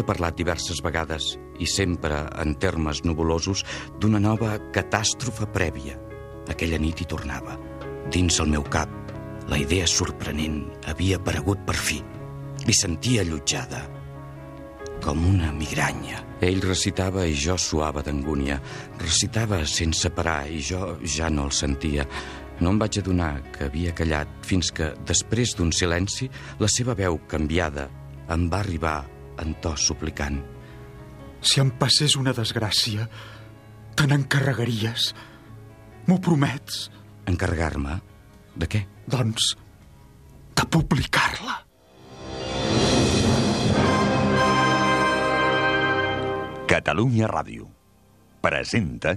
M'havia parlat diverses vegades, i sempre en termes nuvolosos, d'una nova catàstrofe prèvia. Aquella nit hi tornava. Dins el meu cap, la idea sorprenent havia aparegut per fi. Li sentia allotjada, com una migranya. Ell recitava i jo suava d'angúnia. Recitava sense parar i jo ja no el sentia. No em vaig adonar que havia callat fins que, després d'un silenci, la seva veu canviada em va arribar en to suplicant. Si em passés una desgràcia, te n'encarregaries. M'ho promets? Encarregar-me? De què? Doncs, de publicar-la. Catalunya Ràdio presenta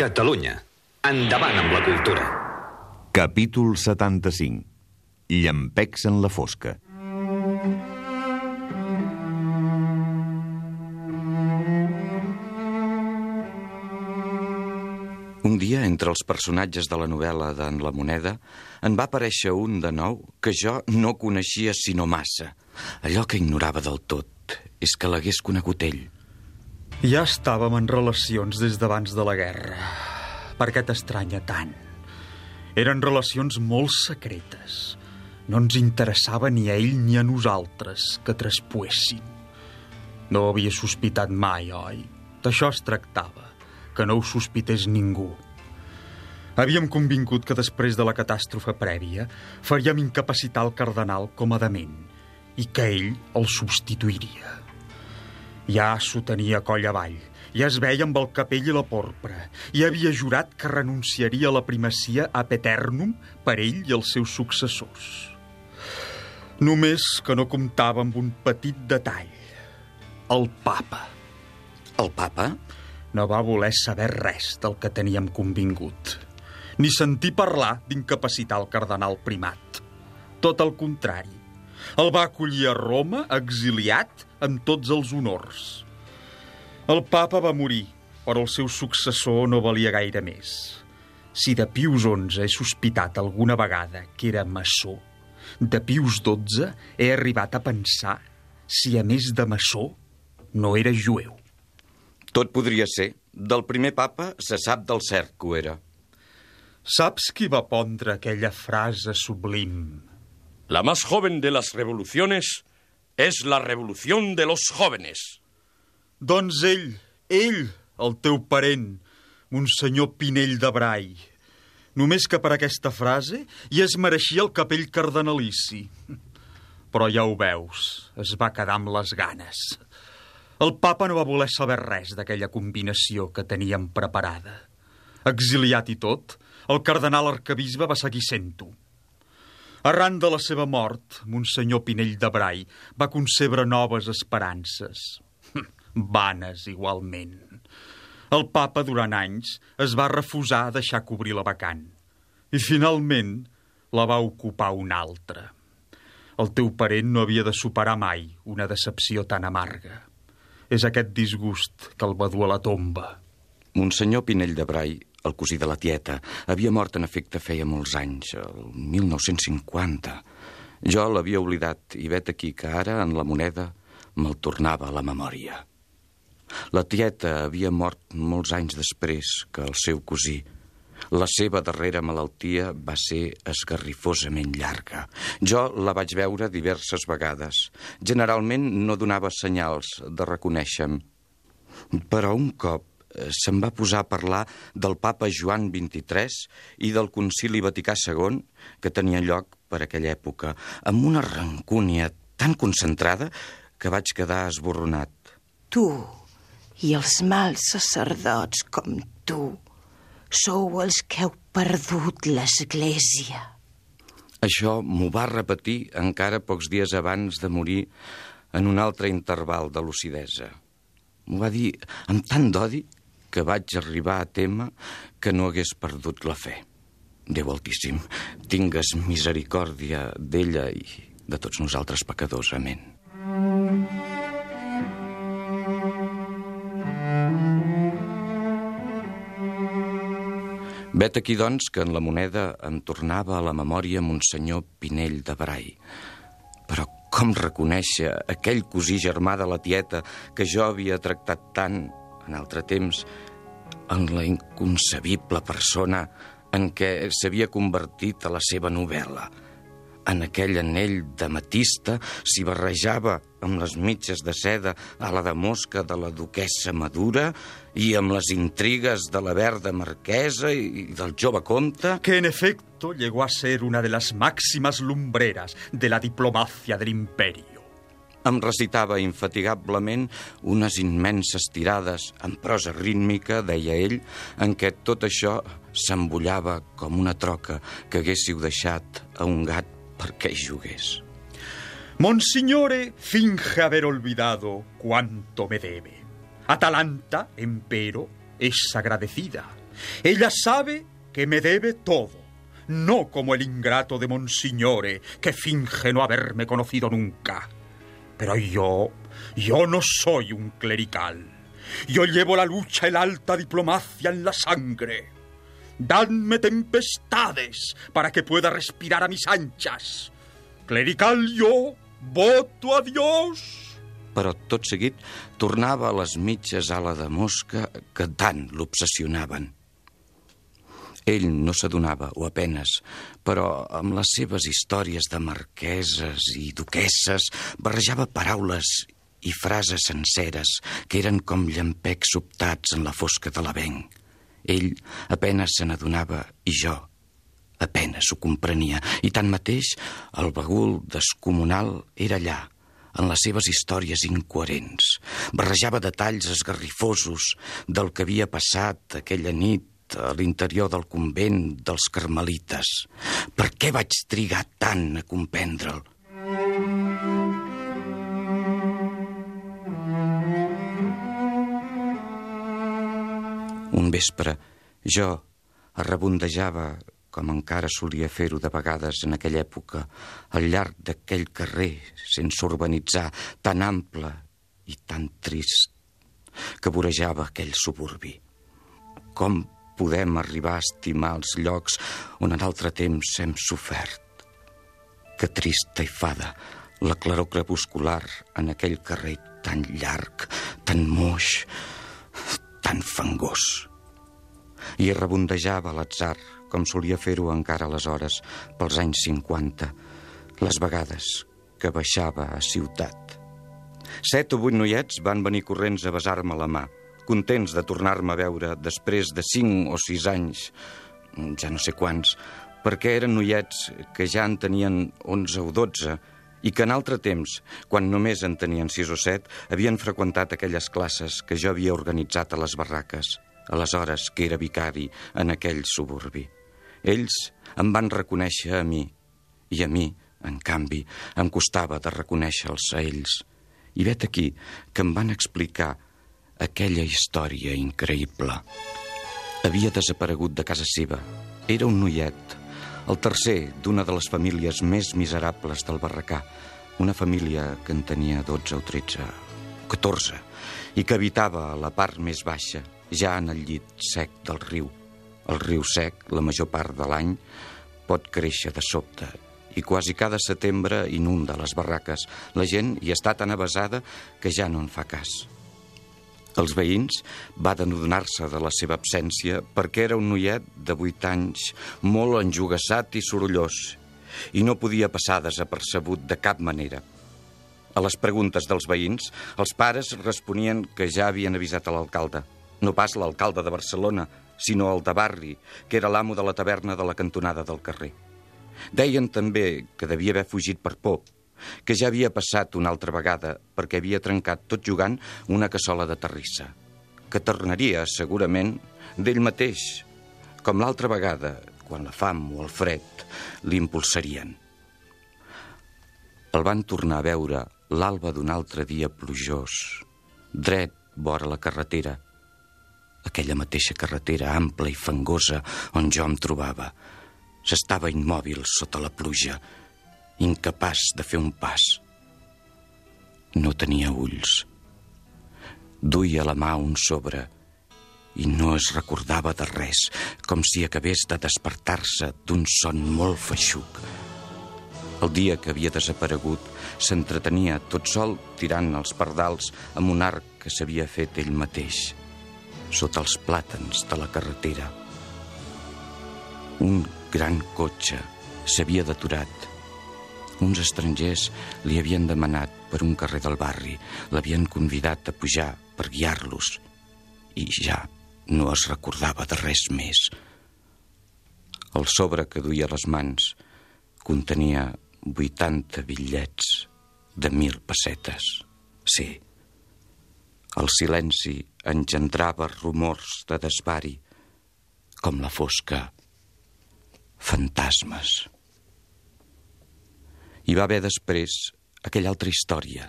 Catalunya. Endavant amb la cultura. Capítol 75. Llampecs en la fosca. Un dia, entre els personatges de la novel·la d'en La Moneda, en va aparèixer un de nou que jo no coneixia sinó massa. Allò que ignorava del tot és que l'hagués conegut ell. Ja estàvem en relacions des d'abans de la guerra. Per què t'estranya tant? Eren relacions molt secretes. No ens interessava ni a ell ni a nosaltres que traspuessin. No ho havia sospitat mai, oi? D'això es tractava, que no ho sospités ningú. Havíem convingut que després de la catàstrofe prèvia faríem incapacitar el cardenal com a dement i que ell el substituiria. Ja s'ho tenia coll avall, ja es veia amb el capell i la porpra, i havia jurat que renunciaria a la primacia a Peternum per ell i els seus successors. Només que no comptava amb un petit detall. El papa. El papa? No va voler saber res del que teníem convingut. Ni sentir parlar d'incapacitar el cardenal primat. Tot el contrari. El va acollir a Roma, exiliat, amb tots els honors. El papa va morir, però el seu successor no valia gaire més. Si de Pius XI he sospitat alguna vegada que era maçó, de Pius XII he arribat a pensar si, a més de maçó, no era jueu. Tot podria ser. Del primer papa se sap del cert que ho era. Saps qui va pondre aquella frase sublim? La más joven de las revoluciones es la revolución de los jóvenes. Doncs ell, ell, el teu parent, Monsenyor Pinell de Brai. Només que per aquesta frase ja es mereixia el capell cardenalici. Però ja ho veus, es va quedar amb les ganes. El papa no va voler saber res d'aquella combinació que teníem preparada. Exiliat i tot, el cardenal arcabisbe va seguir sent-ho. Arran de la seva mort, Monsenyor Pinell de Brai va concebre noves esperances. Vanes, igualment. El papa, durant anys, es va refusar a deixar cobrir la vacant. I, finalment, la va ocupar un altre. El teu parent no havia de superar mai una decepció tan amarga. És aquest disgust que el va dur a la tomba. Monsenyor Pinell de Brai, el cosí de la tieta, havia mort en efecte feia molts anys, el 1950. Jo l'havia oblidat i vet aquí que ara, en la moneda, me'l tornava a la memòria. La tieta havia mort molts anys després que el seu cosí. La seva darrera malaltia va ser esgarrifosament llarga. Jo la vaig veure diverses vegades. Generalment no donava senyals de reconèixer-me. Però un cop se'n va posar a parlar del papa Joan XXIII i del concili Vaticà II que tenia lloc per aquella època, amb una rancúnia tan concentrada que vaig quedar esborronat. Tu i els mals sacerdots com tu sou els que heu perdut l'Església. Això m'ho va repetir encara pocs dies abans de morir en un altre interval de lucidesa. M'ho va dir amb tant d'odi que vaig arribar a tema que no hagués perdut la fe. Déu Altíssim, tingues misericòrdia d'ella i de tots nosaltres pecadors. Amén. Vet aquí, doncs, que en la moneda em tornava a la memòria Monsenyor Pinell de Brai. Però com reconèixer aquell cosí germà de la tieta que jo havia tractat tant, en altre temps, en la inconcebible persona en què s'havia convertit a la seva novel·la – en aquell anell d'ametista s'hi barrejava amb les mitges de seda a la de mosca de la duquessa Madura i amb les intrigues de la verda marquesa i del jove comte... Que en efecto llegó a ser una de las máximas lumbreras de la diplomacia del imperio. Em recitava infatigablement unes immenses tirades en prosa rítmica, deia ell, en què tot això s'embullava com una troca que haguéssiu deixat a un gat perquè jugués. Monsignore finge haber olvidado cuánto me debe. Atalanta, empero, es agradecida. Ella sabe que me debe todo, no como el ingrato de Monsignore, que finge no haberme conocido nunca. Pero yo, yo no soy un clerical. Yo llevo la lucha y la alta diplomacia en la sangre. Dadme tempestades para que pueda respirar a mis anchas. Clerical yo, voto a Dios. Però tot seguit tornava a les mitges ala de mosca que tant l'obsessionaven. Ell no s'adonava, o apenes, però amb les seves històries de marqueses i duquesses barrejava paraules i frases senceres que eren com llampecs sobtats en la fosca de l'avenc. Ell apenes se n'adonava i jo apenes ho comprenia. I tanmateix el bagul descomunal era allà, en les seves històries incoherents. Barrejava detalls esgarrifosos del que havia passat aquella nit a l'interior del convent dels carmelites. Per què vaig trigar tant a comprendre'l? Un vespre, jo arrebondejava, com encara solia fer-ho de vegades en aquella època, al llarg d'aquell carrer, sense urbanitzar, tan ample i tan trist, que vorejava aquell suburbi. Com podem arribar a estimar els llocs on en altre temps hem sofert? Que trista i fada la claror crepuscular en aquell carrer tan llarg, tan moix, tan fangós. I rebondejava l'atzar, com solia fer-ho encara aleshores, pels anys 50, les vegades que baixava a ciutat. Set o vuit noiets van venir corrents a besar-me la mà, contents de tornar-me a veure després de cinc o sis anys, ja no sé quants, perquè eren noiets que ja en tenien 11 o 12 i que en altre temps, quan només en tenien sis o set, havien freqüentat aquelles classes que jo havia organitzat a les barraques, aleshores que era vicari en aquell suburbi. Ells em van reconèixer a mi, i a mi, en canvi, em costava de reconèixer-los a ells. I vet aquí que em van explicar aquella història increïble. Havia desaparegut de casa seva. Era un noiet, el tercer d'una de les famílies més miserables del Barracà, una família que en tenia 12 o 13, 14, i que habitava a la part més baixa, ja en el llit sec del riu. El riu sec, la major part de l'any, pot créixer de sobte i quasi cada setembre inunda les barraques. La gent hi està tan avasada que ja no en fa cas. Els veïns van adonar-se de la seva absència perquè era un noiet de 8 anys, molt enjugassat i sorollós, i no podia passar desapercebut de cap manera. A les preguntes dels veïns, els pares responien que ja havien avisat a l'alcalde. No pas l'alcalde de Barcelona, sinó el de Barri, que era l'amo de la taverna de la cantonada del carrer. Deien també que devia haver fugit per por, que ja havia passat una altra vegada perquè havia trencat tot jugant una cassola de terrissa, que tornaria, segurament, d'ell mateix, com l'altra vegada, quan la fam o el fred l'impulsarien. El van tornar a veure l'alba d'un altre dia plujós, dret vora la carretera, aquella mateixa carretera ampla i fangosa on jo em trobava. S'estava immòbil sota la pluja, incapaç de fer un pas. No tenia ulls. Duia la mà un sobre i no es recordava de res, com si acabés de despertar-se d'un son molt feixuc. El dia que havia desaparegut, s'entretenia tot sol tirant els pardals amb un arc que s'havia fet ell mateix, sota els plàtans de la carretera. Un gran cotxe s'havia deturat. Uns estrangers li havien demanat per un carrer del barri, l'havien convidat a pujar per guiar-los i ja no es recordava de res més. El sobre que duia a les mans contenia 80 bitllets de mil pessetes. Sí, el silenci engendrava rumors de desvari, com la fosca fantasmes. Hi va haver després aquella altra història,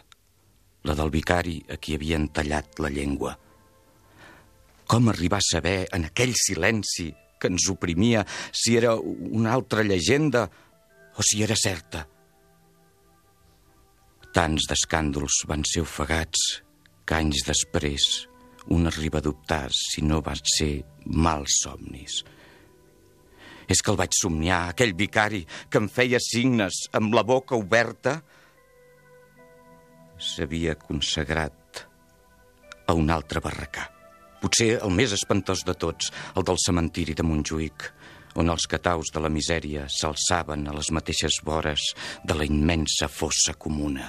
la del vicari a qui havien tallat la llengua. Com arribar a saber en aquell silenci que ens oprimia si era una altra llegenda o si era certa? Tants d'escàndols van ser ofegats que anys després un arriba a dubtar si no van ser mals somnis. És que el vaig somniar, aquell vicari que em feia signes amb la boca oberta, s'havia consagrat a un altre barracà. Potser el més espantós de tots, el del cementiri de Montjuïc, on els cataus de la misèria s'alçaven a les mateixes vores de la immensa fossa comuna.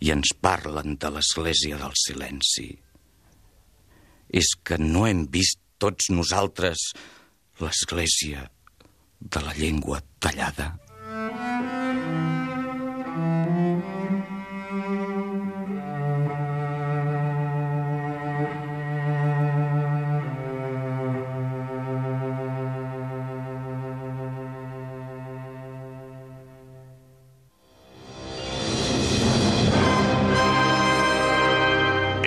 I ens parlen de l'església del silenci. És que no hem vist tots nosaltres l'església de la llengua tallada?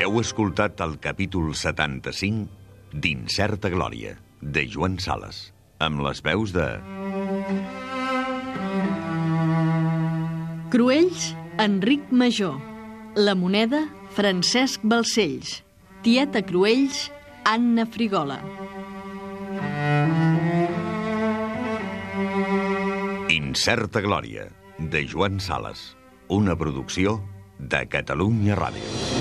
Heu escoltat el capítol 75 d'Incerta Glòria, de Joan Sales, amb les veus de... Cruells, Enric Major. La moneda, Francesc Balcells. Tieta Cruells, Anna Frigola. Incerta Glòria, de Joan Sales, una producció de Catalunya Ràdio.